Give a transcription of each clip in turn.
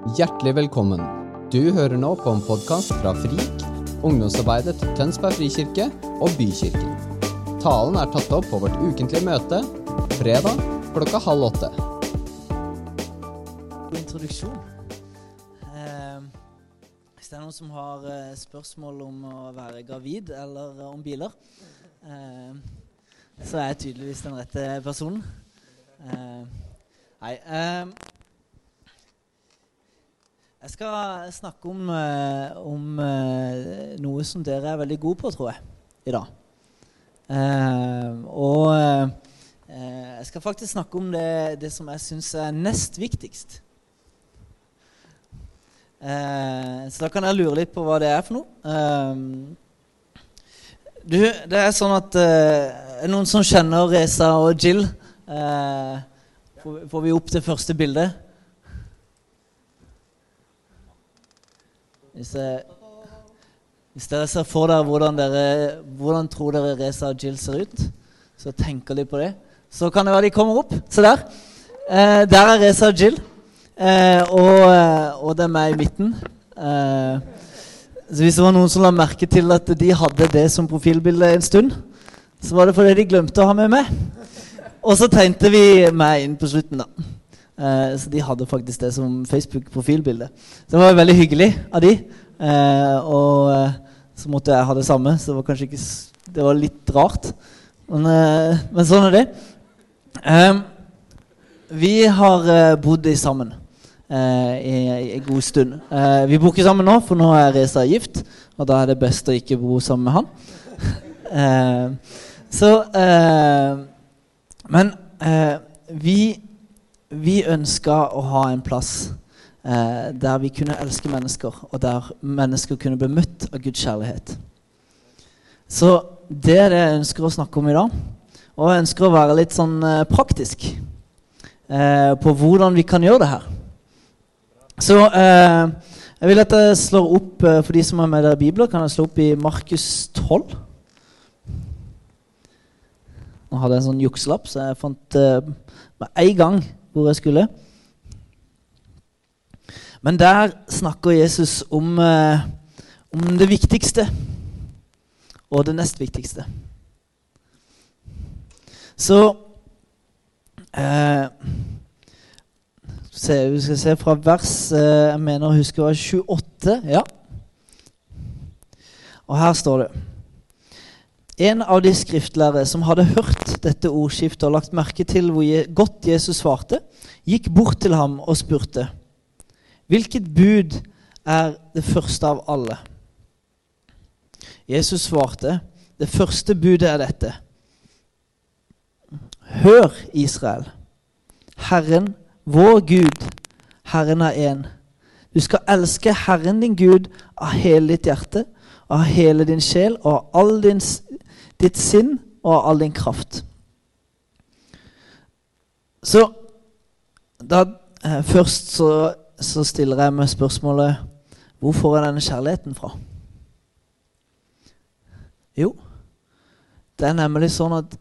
Hjertelig velkommen. Du hører nå på en podkast fra FRIK, ungdomsarbeidet til Tønsberg frikirke og Bykirken. Talen er tatt opp på vårt ukentlige møte fredag klokka halv åtte. God introduksjon. Eh, hvis det er noen som har eh, spørsmål om å være gravid eller eh, om biler, eh, så er jeg tydeligvis den rette personen. Eh, nei eh, Jeg skal snakke om, eh, om eh, noe som dere er veldig gode på, tror jeg, i dag. Eh, og jeg skal faktisk snakke om det, det som jeg syns er nest viktigst. Så da kan jeg lure litt på hva det er for noe. Du, det er sånn at noen som kjenner Reza og Jill? Får vi opp det første bildet? Hvis, hvis dere ser for dere hvordan, dere hvordan tror dere Reza og Jill ser ut, så tenker de på det. Så kan det være de kommer opp. Se der. Eh, der er Reza og Jill. Eh, og, eh, og det er meg i midten. Eh, så hvis det var noen som la merke til at de hadde det som profilbilde en stund, så var det fordi de glemte å ha med meg. Og så tegnte vi meg inn på slutten, da. Eh, så de hadde faktisk det som Facebook-profilbilde. Så det var veldig hyggelig av de. Eh, og eh, så måtte jeg ha det samme, så det var kanskje ikke Det var litt rart. Men, eh, men sånn er det. Eh, vi har eh, bodd sammen i en god stund. Vi bor ikke sammen nå, for nå er Reza gift, og da er det best å ikke bo sammen med han. Eh, så eh, Men eh, vi, vi ønska å ha en plass eh, der vi kunne elske mennesker, og der mennesker kunne bli møtt av Guds kjærlighet. Så det er det jeg ønsker å snakke om i dag. Og jeg ønsker å være litt sånn eh, praktisk eh, på hvordan vi kan gjøre det her. Så eh, jeg vil at jeg slår opp eh, For de som har med dere bibler, kan jeg slå opp i Markus 12. Nå hadde jeg en sånn jukselapp, så jeg fant eh, med en gang hvor jeg skulle. Men der snakker Jesus om, eh, om det viktigste og det nest viktigste. Så eh, se, Vi skal se fra vers eh, Jeg mener å huske var 28. Ja. Og her står det En av de skriftlærere som hadde hørt dette ordskiftet og lagt merke til hvor godt Jesus svarte, gikk bort til ham og spurte Hvilket bud er det første av alle? Jesus svarte, det første budet er dette. Hør, Israel. Herren, vår Gud, Herren er én. Du skal elske Herren din Gud av hele ditt hjerte, av hele din sjel og av all din, ditt sinn og all din kraft. Så da, eh, først så, så stiller jeg meg spørsmålet Hvor får jeg denne kjærligheten fra? Jo, det er nemlig sånn at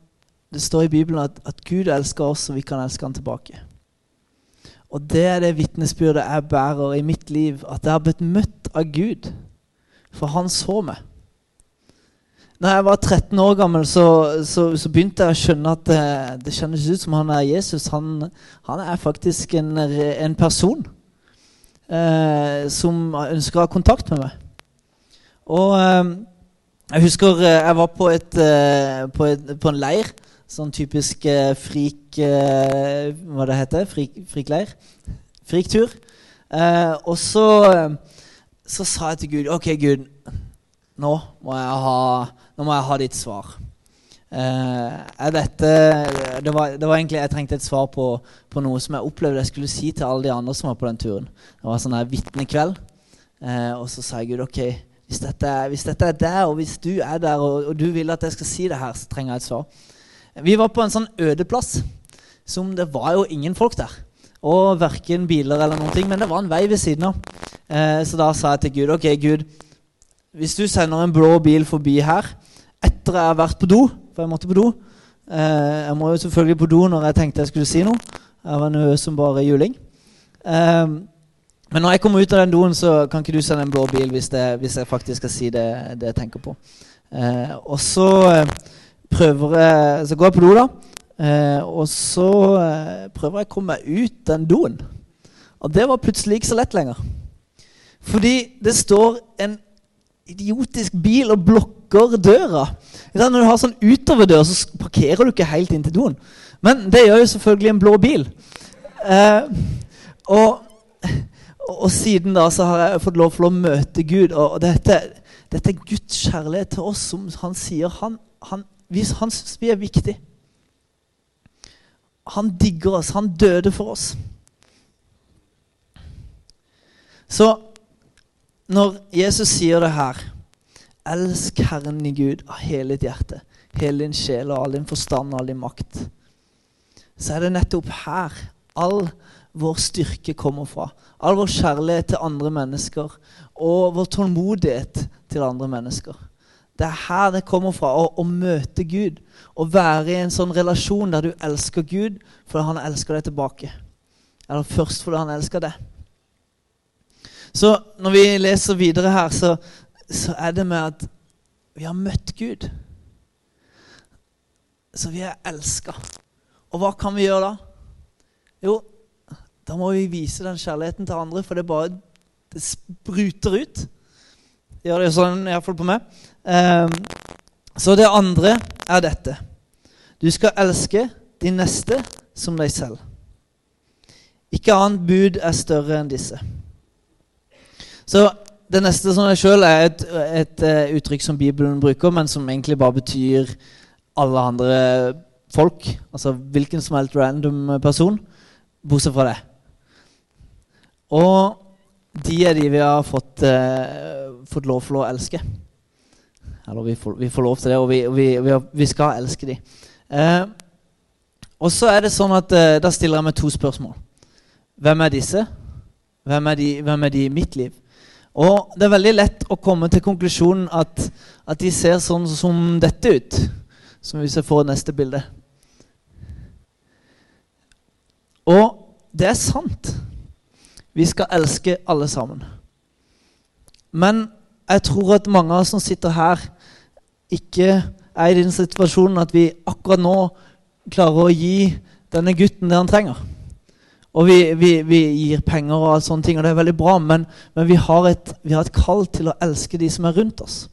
det står i Bibelen at, at Gud elsker oss, og vi kan elske Han tilbake. Og det er det vitnesbyrdet jeg bærer i mitt liv, at jeg har blitt møtt av Gud. For Han så meg. Når jeg var 13 år gammel, så, så, så begynte jeg å skjønne at det, det kjennes ut som han er Jesus. Han, han er faktisk en, en person eh, som ønsker å ha kontakt med meg. Og eh, jeg husker eh, jeg var på, et, eh, på, et, på en leir. Sånn typisk eh, frik... Eh, hva det heter? Frik, frikleir? Friktur. Eh, og så, eh, så sa jeg til Gud OK, Gud, nå må jeg ha, nå må jeg ha ditt svar. Eh, dette det var, det var egentlig Jeg trengte et svar på, på noe som jeg opplevde jeg skulle si til alle de andre som var på den turen. Det var sånn her vitnekveld. Eh, og så sa jeg Gud, OK, hvis dette, hvis dette er der, og hvis du er der, og, og du vil at jeg skal si det her, så trenger jeg et svar. Vi var på en sånn øde plass som det var jo ingen folk der. Og verken biler eller noen ting, men det var en vei ved siden av. Eh, så da sa jeg til Gud OK, Gud, hvis du sender en blå bil forbi her etter jeg har vært på do, for jeg måtte på do eh, Jeg må jo selvfølgelig på do når jeg tenkte jeg skulle si noe. Jeg var nervøs som bare juling. Eh, Men når jeg kommer ut av den doen, så kan ikke du sende en blå bil hvis, det, hvis jeg faktisk skal si det, det jeg tenker på. Eh, og så eh, prøver jeg Så går jeg på do, da. Eh, og så eh, prøver jeg å komme meg ut den doen. Og det var plutselig ikke så lett lenger. Fordi det står en idiotisk bil og blokker døra. Når du har sånn utoverdør, så parkerer du ikke helt inn til doen. Men det gjør jo selvfølgelig en blå bil. Eh, og og siden da så har jeg fått lov til å møte Gud. Og, dette, dette, er Guds kjærlighet til oss som han sier han, han, han syns vi er viktig. Han digger oss. Han døde for oss. Så når Jesus sier det her Elsk Herren i Gud av hele ditt hjerte, hele din sjel og all din forstand og all din makt. Så er det nettopp her all vår styrke kommer fra. All vår kjærlighet til andre mennesker og vår tålmodighet til andre mennesker. Det er her det kommer fra, å, å møte Gud. Å være i en sånn relasjon der du elsker Gud fordi han elsker deg tilbake. Eller først fordi han elsker deg. Så når vi leser videre her, så, så er det med at vi har møtt Gud. Så vi er elska. Og hva kan vi gjøre da? Jo, da må vi vise den kjærligheten til andre, for det bare det spruter ut. Gjør det sånn, iallfall på meg. Um, så det andre er dette. Du skal elske de neste som deg selv. Ikke annet bud er større enn disse. Så det neste som jeg sjøl er et, et, et, eh, uttrykk som Bibelen bruker, men som egentlig bare betyr alle andre folk. Altså hvilken som helst random person, bortsett fra det. Og de er de vi har fått, eh, fått lov til å elske. Eller vi får, vi får, lov til det, og vi, vi, vi, vi skal elske de. Eh, og så er det sånn at eh, Da stiller jeg meg to spørsmål. Hvem er disse? Hvem er, de, hvem er de i mitt liv? Og det er veldig lett å komme til konklusjonen at, at de ser sånn som dette ut. Som hvis jeg får neste bilde. Og det er sant. Vi skal elske alle sammen. Men jeg tror at mange av oss som sitter her, ikke er i den situasjonen at vi akkurat nå klarer å gi denne gutten det han trenger. Og vi, vi, vi gir penger og alt sånne ting, og det er veldig bra, men, men vi, har et, et, kall til å elske de som er rundt oss.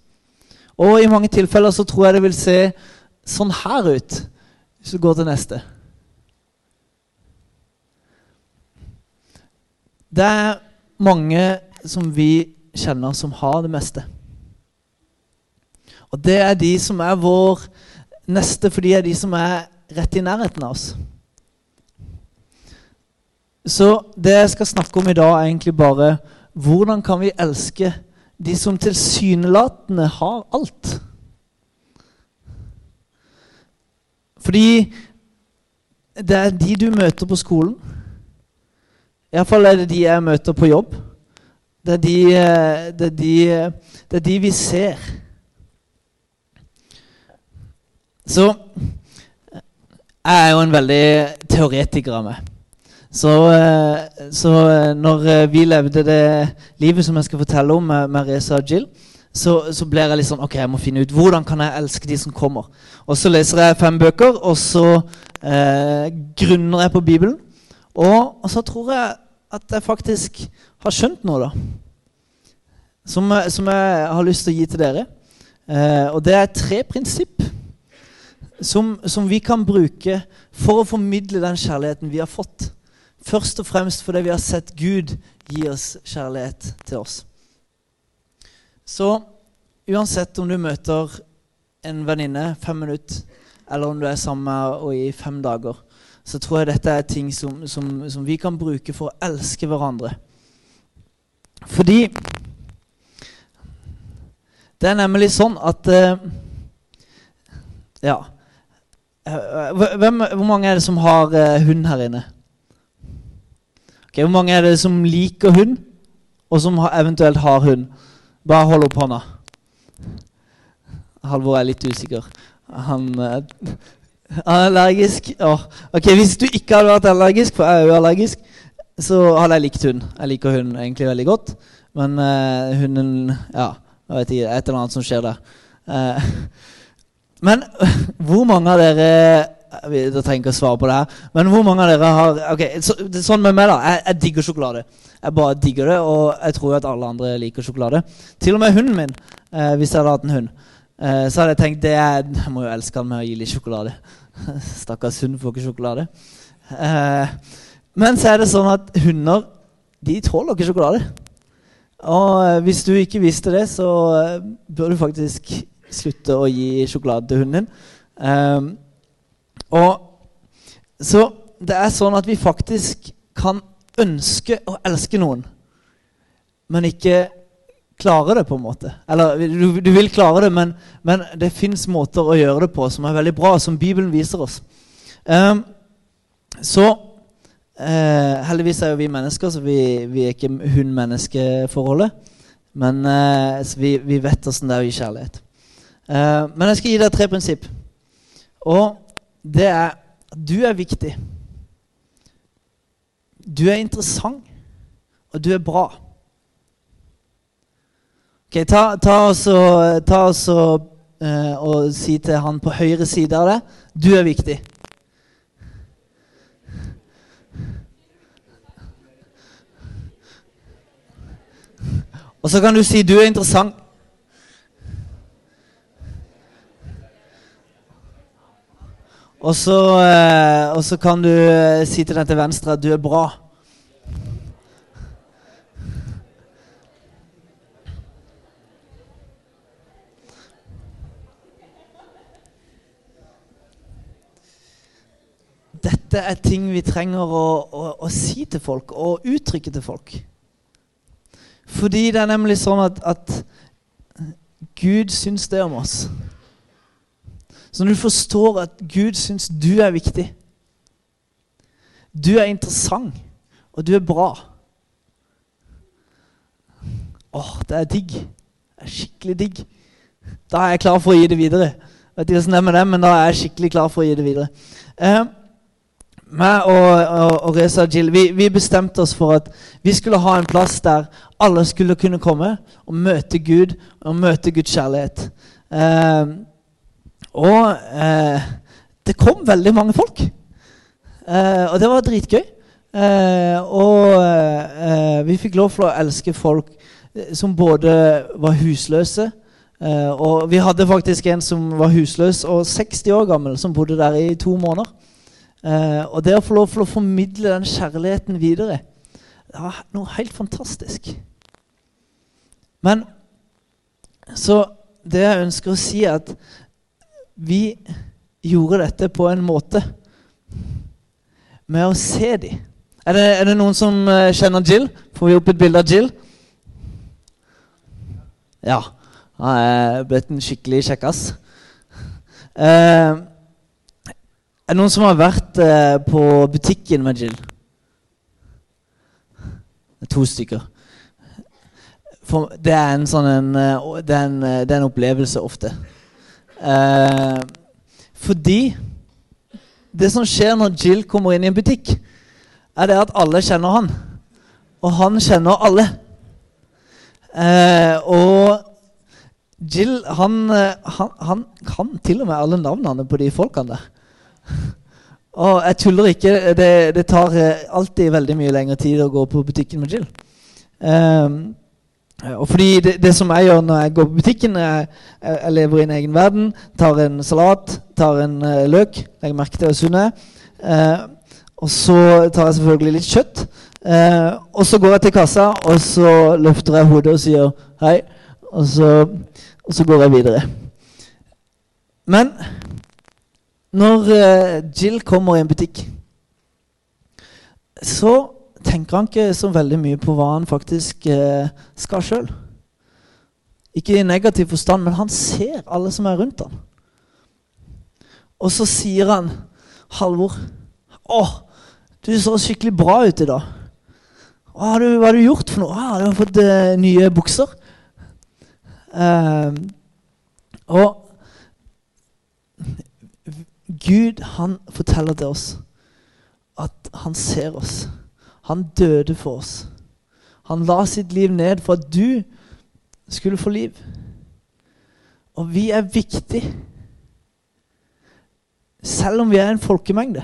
Og i mange tilfeller så tror jeg det vil se sånn her ut hvis du går til neste. Det er mange som vi kjenner, som har det meste. Og det er de som er vår neste, for de er de som er rett i nærheten av oss. Så det jeg skal snakke om i dag, er egentlig bare hvordan kan vi elske de som tilsynelatende har alt? Fordi det er de du møter på skolen. Iallfall er det de jeg møter på jobb. Det er de, det er de, det er de vi ser. Så jeg er jo en veldig teoretiker av meg. Så, eh, så, eh, når vi levde det livet som jeg skal fortelle om med, med Reza og Jill, så, så blir jeg litt sånn Ok, jeg må finne ut hvordan kan jeg elske de som kommer. Og så leser jeg fem bøker, og så eh, grunner jeg på Bibelen. Og, og, så tror jeg at jeg faktisk har skjønt noe, da. Som, som jeg har lyst til å gi til dere. Eh, og det er tre prinsipp som, som, vi kan bruke for å formidle den kjærligheten vi har fått. Først og fremst fordi vi har sett Gud gi oss kjærlighet til oss. Så uansett om du møter en venninne fem minutter, eller om du er sammen med henne i fem dager, så tror jeg dette er ting som, som, som, vi kan bruke for å elske hverandre. Fordi det er nemlig sånn at uh, Ja. Eh, hvem, hvor mange er det som har hund her inne? Okay, hvor mange er det som liker hund, og som eventuelt har hund? Bare hold opp hånda. Halvor er litt usikker. Han er Allergisk? Oh. Ok, Hvis du ikke hadde vært allergisk, for jeg er jo allergisk så hadde jeg likt hund. Jeg liker hund egentlig veldig godt. Men uh, hunden Ja, jeg vet ikke. Et eller annet som skjer der. Uh, men hvor mange av dere Jeg trenger ikke å svare på det her. Men hvor mange av dere har Ok, så, Sånn med meg, da. Jeg, jeg, digger sjokolade. Jeg bare digger det, og jeg tror at alle andre liker sjokolade. Til og med hunden min, eh, hvis jeg hadde hatt en hund. så hadde jeg tenkt det er, Jeg må jo elske han med å gi litt sjokolade. Stakkars hund får ikke sjokolade. men så er det sånn at hunder de tåler ikke sjokolade. Og eh, hvis du ikke visste det, så eh, bør du faktisk slutte å gi sjokolade til hunden din. Um, og så det er sånn at vi faktisk kan ønske å elske noen, men ikke klare det, på en måte. Eller du, du vil klare det, men, men det fins måter å gjøre det på som er veldig bra, som Bibelen viser oss. Um, så uh, heldigvis er jo vi mennesker, så vi, vi er ikke hund-menneske-forholdet. Men eh, vi, vi, vet åssen det er å gi kjærlighet. Uh, men jeg skal gi deg tre prinsipp. Og det er at du er viktig. Du er interessant, og du er bra. Ok, Ta, ta også, ta også eh, og si til han på høyre side av deg du er viktig. Og så kan du si 'du er interessant'. Og så, eh, og så kan du eh, si til den til venstre at 'du er bra'. Dette er ting vi trenger å, å, å si til folk og uttrykke til folk. Fordi det er nemlig sånn at, at Gud syns det om oss. Så når du forstår at Gud syns du er viktig Du er interessant, og du er bra Åh, det er digg. Det er skikkelig digg. Da er jeg klar for å gi det videre. Jeg vet ikke hvordan det er med det, men da er jeg skikkelig klar for å gi det videre. Eh, meg og, og, og Reza Jill vi, vi, bestemte oss for at vi skulle ha en plass der alle skulle kunne komme og møte Gud og møte Guds kjærlighet. Eh, og eh, det kom veldig mange folk. Eh, og det var dritgøy. Eh, og eh, vi fikk lov til å elske folk eh, som både var husløse Og vi hadde faktisk en som var husløs og 60 år gammel, som bodde der i to måneder. Eh, og det å få lov til å formidle den kjærligheten videre det var noe helt fantastisk. Men så det jeg ønsker å si, er at vi gjorde dette på en måte med å se dem. Er det, er det noen som uh, kjenner Jill? Får vi opp et bilde av Jill? Ja. Han er blitt en skikkelig kjekkas. Eh, er det noen som har vært eh, på butikken med Jill? To stykker. For det er en sånn en, eh, det, er en, eh, det er en opplevelse ofte. Eh, fordi det som skjer når Jill kommer inn i en butikk, er det at alle kjenner han. Og han kjenner alle. Eh, og Jill han, eh, han, han, kan til og med alle navnene på de folkene der. Og jeg tuller ikke. Det, det, tar eh, alltid veldig mye lengre tid å gå på butikken med Jill. Um, og fordi det, det, som jeg gjør når jeg går på butikken, jeg, jeg lever i en egen verden, tar en salat, tar en uh, løk, legger merke til hvor sunn jeg. Uh, og så tar jeg selvfølgelig litt kjøtt. Uh, og så går jeg til kassa, og så løfter jeg hodet og sier hei. Og så, og så går jeg videre. Men når Jill kommer i en butikk, så tenker han ikke så veldig mye på hva han faktisk eh, skal sjøl. Ikke i negativ forstand, men han ser alle som er rundt ham. Og så sier han, 'Halvor, å, du så skikkelig bra ut i dag.' Hva har du, hva har du gjort for noe? Ah, du har fått eh, nye bukser. Eh, og Gud han forteller til oss at han ser oss. Han døde for oss. Han la sitt liv ned for at du skulle få liv. Og vi er viktige. Selv om vi er en folkemengde.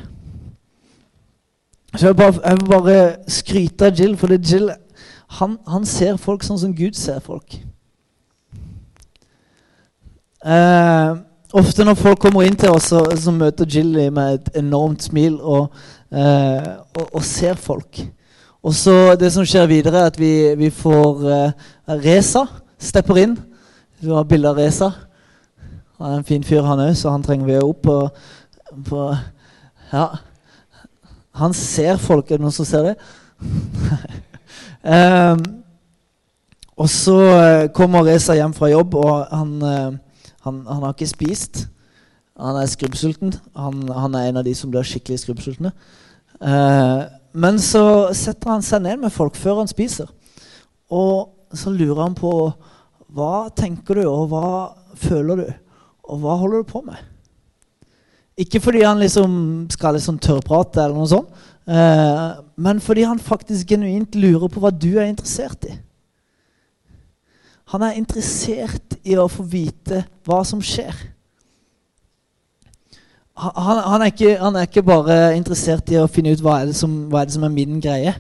Så jeg, bare, jeg vil bare skryte av Jill, for Jill han, han, ser folk sånn som Gud ser folk. Eh, ofte når folk kommer inn til oss, så, så møter Jill med et enormt smil og, eh, og, og ser folk. Og så Det som skjer videre, er at vi, vi får eh, Reza stepper inn. Du har bilde av Reza. Han er en fin fyr, han òg, så han trenger vi opp på, på Ja. Han ser folk. Er det noen som ser det? um, og så uh, kommer Reza hjem fra jobb, og han, uh, han, han, har ikke spist. Han er skrubbsulten. Han, han, er en av de som blir skikkelig skrubbsultne. Uh, men så setter han seg ned med folk før han spiser. Og så lurer han på hva tenker du, og hva føler du, og hva holder du på med? Ikke fordi han liksom skal liksom tørrprate, eller noe sånt, eh, men fordi han faktisk genuint lurer på hva du er interessert i. Han er interessert i å få vite hva som skjer. Han, han, er, ikke, han er, ikke, bare interessert i å finne ut hva er det som, er, det som er, min greie.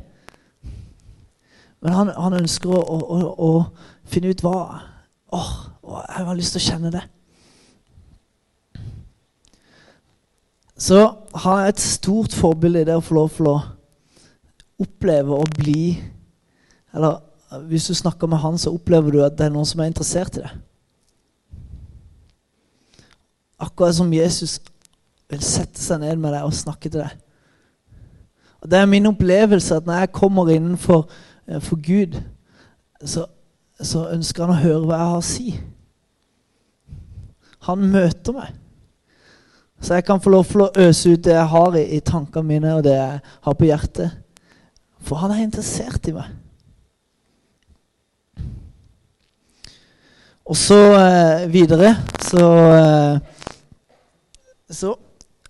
Men han, han ønsker å, å, å, finne ut hva Åh, jeg har lyst til å kjenne det. Så han er et stort forbilde i det å få lov til å oppleve å bli Eller hvis du snakker med han, så opplever du at det er noen som er interessert i det. Akkurat som Jesus vil sette seg ned med deg og snakke til deg. Og Det er min opplevelse at når jeg kommer innenfor eh, for Gud, så, så ønsker han å høre hva jeg har å si. Han møter meg. Så jeg kan få lov til å øse ut det jeg har i, i tankene mine, og det jeg har på hjertet. For han er interessert i meg. Og så eh, videre så eh, Så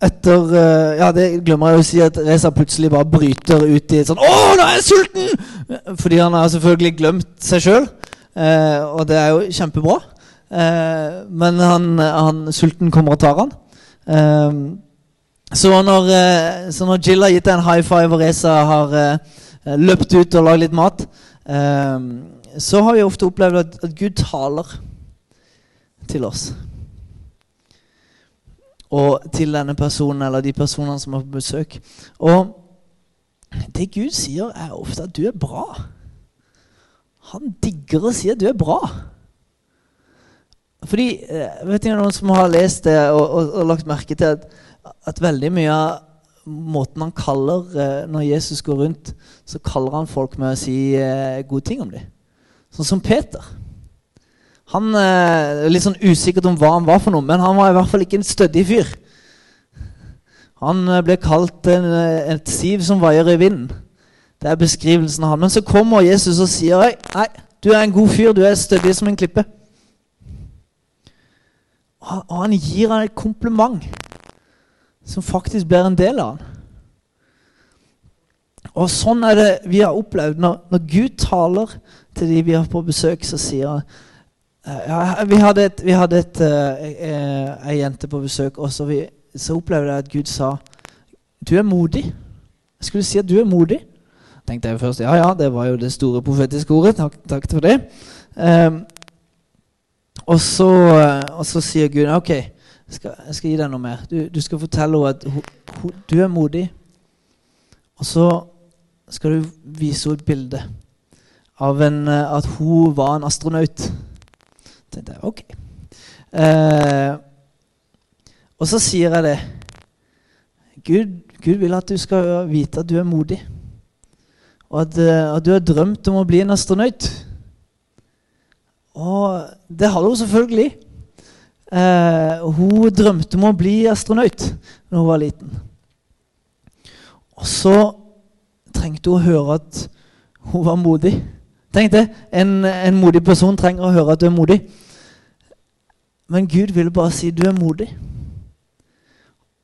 etter eh, Ja, det glemmer jeg å si at Reza plutselig bare bryter ut i et sånn 'Å, nå er jeg sulten!' Fordi han har selvfølgelig glemt seg sjøl. Eh, og det er jo kjempebra. Eh, men han, han, sulten kommer og tar han. Eh, så, når, uh, så, når, Jill har gitt deg en high five og Reza har uh, løpt ut og lagd litt mat, så har vi ofte opplevd at, at, Gud taler til oss. Og til denne personen eller de personene som er på besøk. Og det Gud sier, er ofte at du er bra. Han digger å si at du er bra. Fordi eh, vet du, Noen som har lest det og, og, og lagt merke til at, at, veldig mye av måten han kaller eh, Når Jesus går rundt, så kaller han folk med å si eh, gode ting om dem. Sånn som Peter. Han er litt sånn usikkert om hva han var for noe, men han var i hvert fall ikke en stødig fyr. Han ble kalt en, et siv som vaier i vinden. Det er beskrivelsen av han. Men så kommer Jesus og sier nei, du er en god fyr, du er stødig som en klippe. Og han gir han et kompliment som faktisk blir en del av han. Og sånn er det vi har opplevd. Når, når Gud taler til de vi har på besøk, så sier han eh, ja, Vi hadde, et, vi hadde et, uh, ei jente på besøk, og så, vi, så opplevde jeg at Gud sa Du er modig. Jeg skulle si at du er modig. tenkte jeg først ja, ja, det var jo det store profetiske ordet. Takk, takk for det. Um, og så, eh, og så, sier Gud ok, jeg skal, jeg skal, gi deg noe mer. Du, du skal fortelle henne at hun, du er modig. Og så skal du vise henne et bilde av en, at hun var en astronaut. Tenkte jeg ok. Eh, og så sier jeg det. Gud, Gud, vil at du skal vite at du er modig. Og at, eh, at du har drømt om å bli en astronaut. Og det hadde hun selvfølgelig. Eh, hun drømte om å bli astronaut da hun var liten. Og så trengte hun å høre at hun var modig. Tenk det. En, en, modig person trenger å høre at du er modig. Men Gud vil bare si du er modig.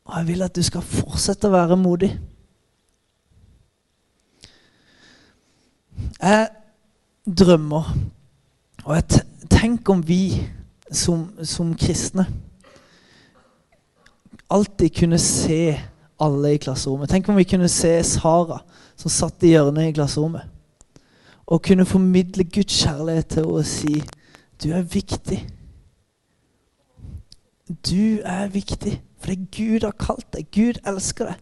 Og jeg vil at du skal fortsette å være modig. Jeg drømmer, og jeg tenk om vi som, som kristne alltid kunne se alle i klasserommet. Tenk om vi kunne se Sara som satt i hjørnet i klasserommet. Og kunne formidle Guds kjærlighet til henne og si du er viktig. Du er viktig fordi Gud har kalt deg. Gud elsker deg.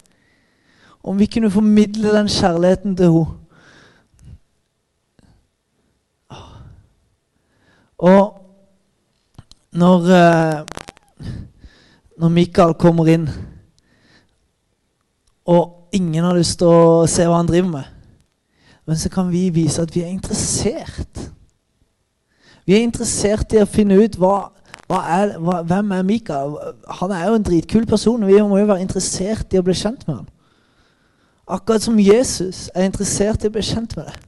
Om vi kunne formidle den kjærligheten til henne Og når, eh, når Mikael kommer inn, og ingen har lyst til å se hva han driver med, men så kan vi vise at vi er interessert. Vi er interessert i å finne ut hva, hva er, hva, hvem er Mikael. Han er jo en dritkul person, og vi må jo være interessert i å bli kjent med ham. Akkurat som Jesus er interessert i å bli kjent med deg.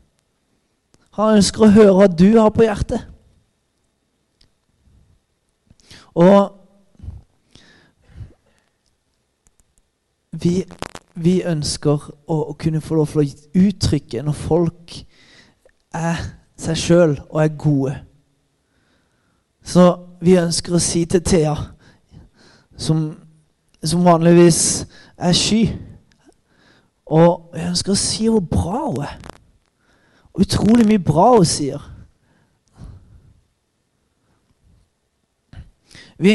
Han ønsker å høre hva du har på hjertet. Og vi, vi ønsker å, å, kunne få lov til å uttrykke når folk er seg sjøl og er gode. Så vi ønsker å si til Thea, som, som vanligvis er sky Og vi ønsker å si hvor bra hun er. Utrolig mye bra hun sier. Vi,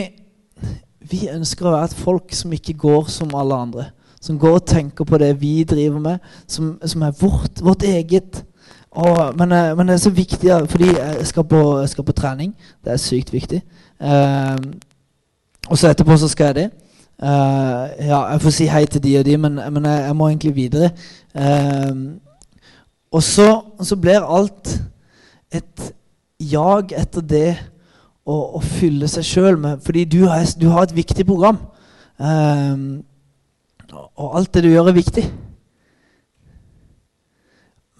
vi, ønsker å være et folk som ikke går som alle andre. Som går og tenker på det vi driver med, som, som er vårt, vårt eget. Og, men, eh, men, det er så viktig, fordi jeg skal på, jeg skal på trening. Det er sykt viktig. Uh, og så etterpå så skal jeg det. Uh, ja, jeg får si hei til de og de, men, men jeg, jeg, må egentlig videre. Uh, og så, så blir alt et jag etter det å, å fylle seg sjøl med Fordi du har, du har, et viktig program. Um, og alt det du gjør, er viktig.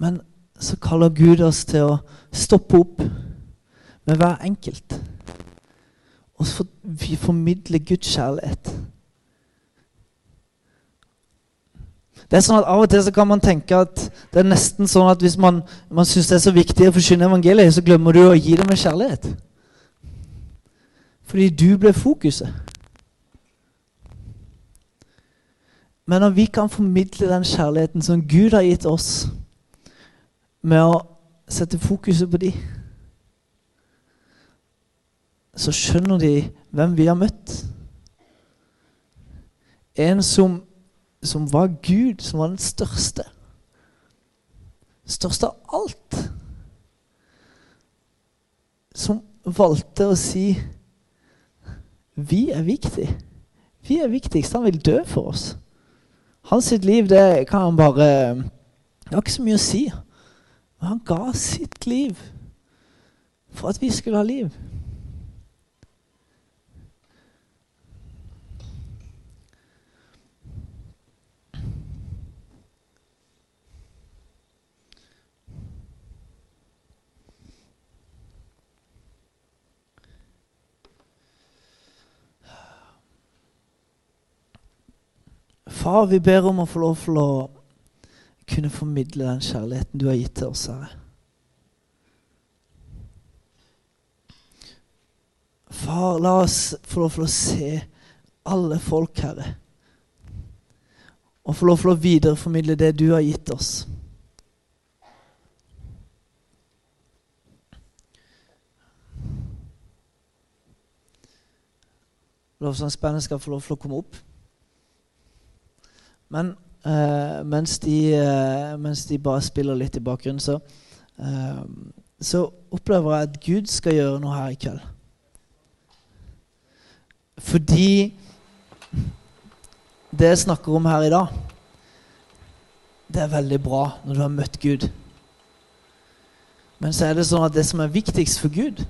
Men så kaller Gud oss til å stoppe opp med hver enkelt. Og så vi formidler Guds kjærlighet. Det er sånn at Av og til så kan man tenke at det er nesten sånn at hvis man, man syns det er så viktig å forkynne evangeliet, så glemmer du å gi det med kjærlighet. Fordi du ble fokuset. Men når vi kan formidle den kjærligheten som Gud har gitt oss, med å sette fokuset på de, så skjønner de hvem vi har møtt. En som, som var Gud, som var den største. Største av alt. Som valgte å si vi er viktig. Vi er viktigst. Han vil dø for oss. Hans sitt liv, det kan han bare Det har ikke så mye å si. Men han ga sitt liv for at vi skulle ha liv. Far, vi ber om å få lov til å kunne formidle den kjærligheten du har gitt til oss, Herre. Far, la oss få lov til å se alle folk, Herre. Og få lov til å videreformidle det du har gitt oss. Lovsangsbandet skal få lov til å komme opp. Men uh, mens, de, uh, mens, de, bare spiller litt i bakgrunnen, så, uh, så opplever jeg at Gud skal gjøre noe her i kveld. Fordi det jeg snakker om her i dag, det er veldig bra når du har møtt Gud. Men så er det sånn at det som er viktigst for Gud,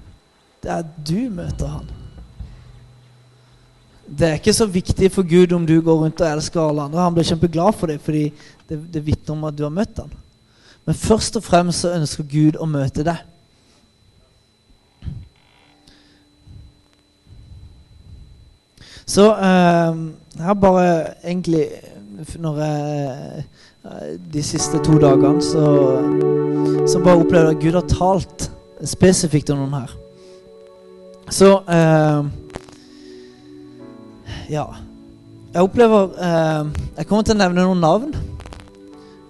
det er at du møter Han. Det er ikke så viktig for Gud om du går rundt og elsker alle andre. Han blir kjempeglad for det, fordi det, det vitner om at du har møtt ham. Men først og fremst så ønsker Gud å møte deg. Så eh, jeg har bare egentlig Når jeg, de siste to dagene, så, så bare opplevde jeg at Gud har talt spesifikt om noen her. Så eh, Ja. Jeg opplever eh, Jeg kommer til å nevne noen navn.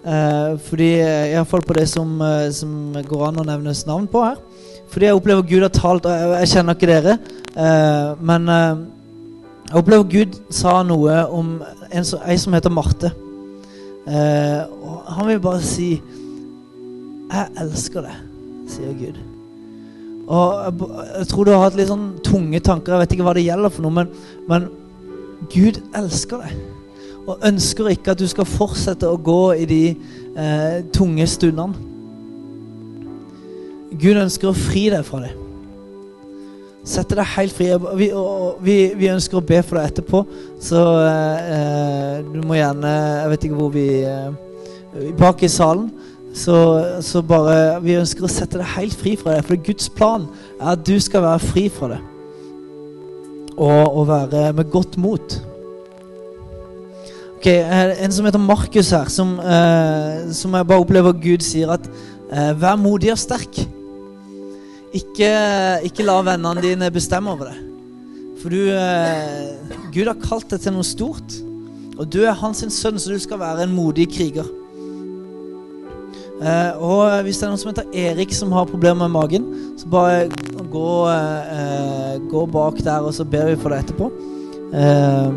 Eh, fordi Iallfall på det som, eh, som går an å nevnes navn på her. Fordi jeg opplever Gud har talt, og jeg, jeg kjenner ikke dere. Eh, men eh, jeg opplever Gud sa noe om en, som- som heter Marte. Eh, og han vil bare si 'Jeg elsker deg', sier Gud. Og jeg, jeg tror du har hatt litt sånn tunge tanker. Jeg vet ikke hva det gjelder for noe, men, men Gud elsker deg. Og ønsker ikke at du skal fortsette å gå i de eh, tunge stundene. Gud ønsker å fri deg fra det. Sette deg helt fri. Vi, og vi, vi ønsker å be for deg etterpå, så eh, du må gjerne Jeg vet ikke hvor vi eh, Bak i salen. Så, så bare Vi ønsker å sette deg helt fri fra det. For Guds plan er at du skal være fri fra det. Og, å være med godt mot. Ok, En som heter Markus her, som, eh, som jeg bare opplever Gud sier at eh, Vær modig og sterk. Ikke, ikke la vennene dine bestemme over det. For du eh, Gud har kalt deg til noe stort. Og du er hans sønn, så du skal være en modig kriger. Eh, og hvis det er noen som heter Erik som har problemer med magen, så bare gå, eh, gå bak der, og så ber vi for deg etterpå. Eh,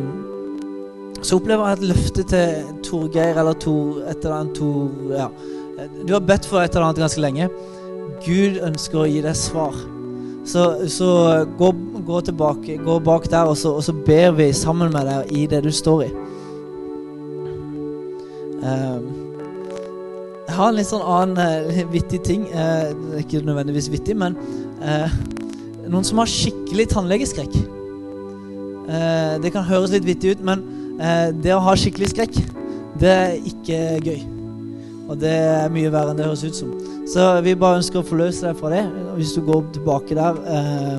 så opplever jeg et løfte til Torgeir eller Tor, et eller annet Tor, ja. Du har bedt for et eller annet ganske lenge. Gud ønsker å gi deg svar. Så, så gå, gå tilbake, gå bak der, og så, og så ber vi sammen med deg i det du står i. Eh, jeg har en litt sånn annen uh, vittig ting. Uh, det ikke nødvendigvis vittig, men eh, noen som har skikkelig tannlegeskrekk. Eh, det kan høres litt vittig ut, men eh, det å ha skikkelig skrekk, det er ikke gøy. Og det er mye verre enn det høres ut som. Så vi bare ønsker å forløse deg fra det. Hvis du går tilbake der eh,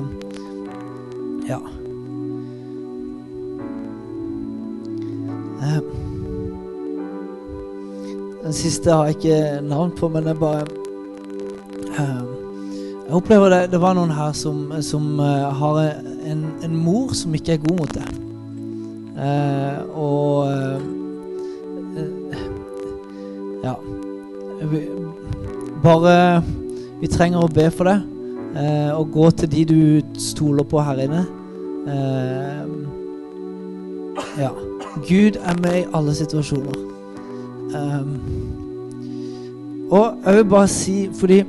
Ja. Eh, den siste har jeg ikke navn på, men det er bare Jeg opplever det Det var noen her som, som eh, har en, en mor som ikke er god mot det. Eh, og eh, Ja. Vi, bare Vi trenger å be for det. Eh, og gå til de du stoler på her inne. Eh, ja. Gud er med i alle situasjoner. Og jeg vil bare si, fordi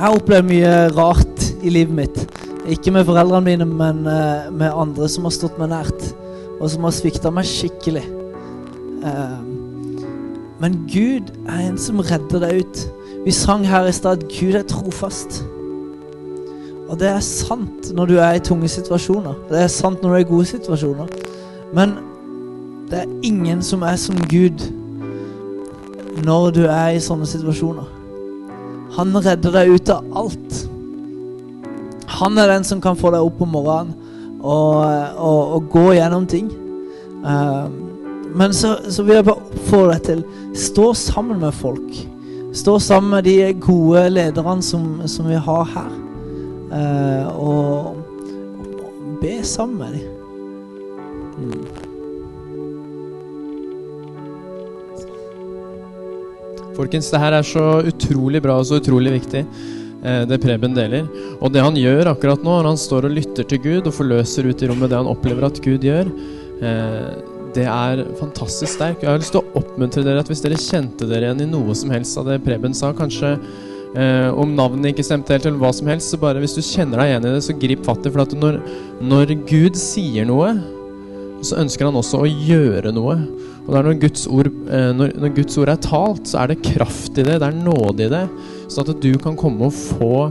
Jeg har opplevd mye rart i livet mitt. Ikke med foreldrene mine, men eh, med andre som har stått meg nært. Og som har svikta meg skikkelig. Um, men Gud er en som redder deg ut. Vi sang her i stad at Gud er trofast. Og det er sant når du er i tunge situasjoner. Det er sant når du er i gode situasjoner. Men det er ingen som er som Gud når du er i sånne situasjoner. Han redder deg ut av alt. Han er den som kan få deg opp om morgenen og, og, og gå gjennom ting. Uh, men så, så vil jeg bare oppfordre deg til stå sammen med folk. Stå sammen med de gode lederne som, som vi har her. Uh, og, og be sammen med dem. Folkens, det her er så utrolig bra og så utrolig viktig, eh, det Preben deler. Og det han gjør akkurat nå, når han står og lytter til Gud og forløser ut i rommet det han opplever at Gud gjør, eh, det er fantastisk sterk. Jeg har lyst til å oppmuntre dere at hvis dere kjente dere igjen i noe som helst av det Preben sa, kanskje eh, om navnet ikke stemte helt, eller hva som helst, så bare hvis du kjenner deg igjen i det, så grip fatt i. For at når, når Gud sier noe, så ønsker han også å gjøre noe. Og det er når Guds, ord, eh, når, når Guds ord er talt, så er det kraft i det, det er nåde i det. Sånn at du kan komme og få,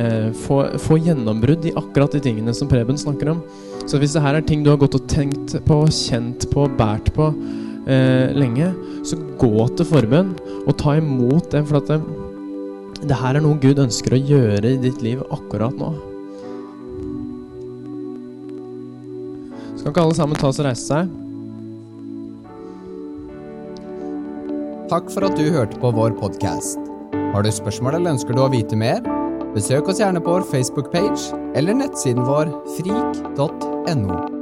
eh, få, få gjennombrudd i akkurat de tingene som Preben snakker om. Så hvis det her er ting du har gått og tenkt på, kjent på, båret på eh, lenge, så gå til forbønn og ta imot det. For at det, det her er noe Gud ønsker å gjøre i ditt liv akkurat nå. Skal ikke alle sammen ta oss og reise seg? Takk for at du hørte på vår podkast. Har du spørsmål eller ønsker du å vite mer? Besøk oss gjerne på vår Facebook-page eller nettsiden vår frik.no.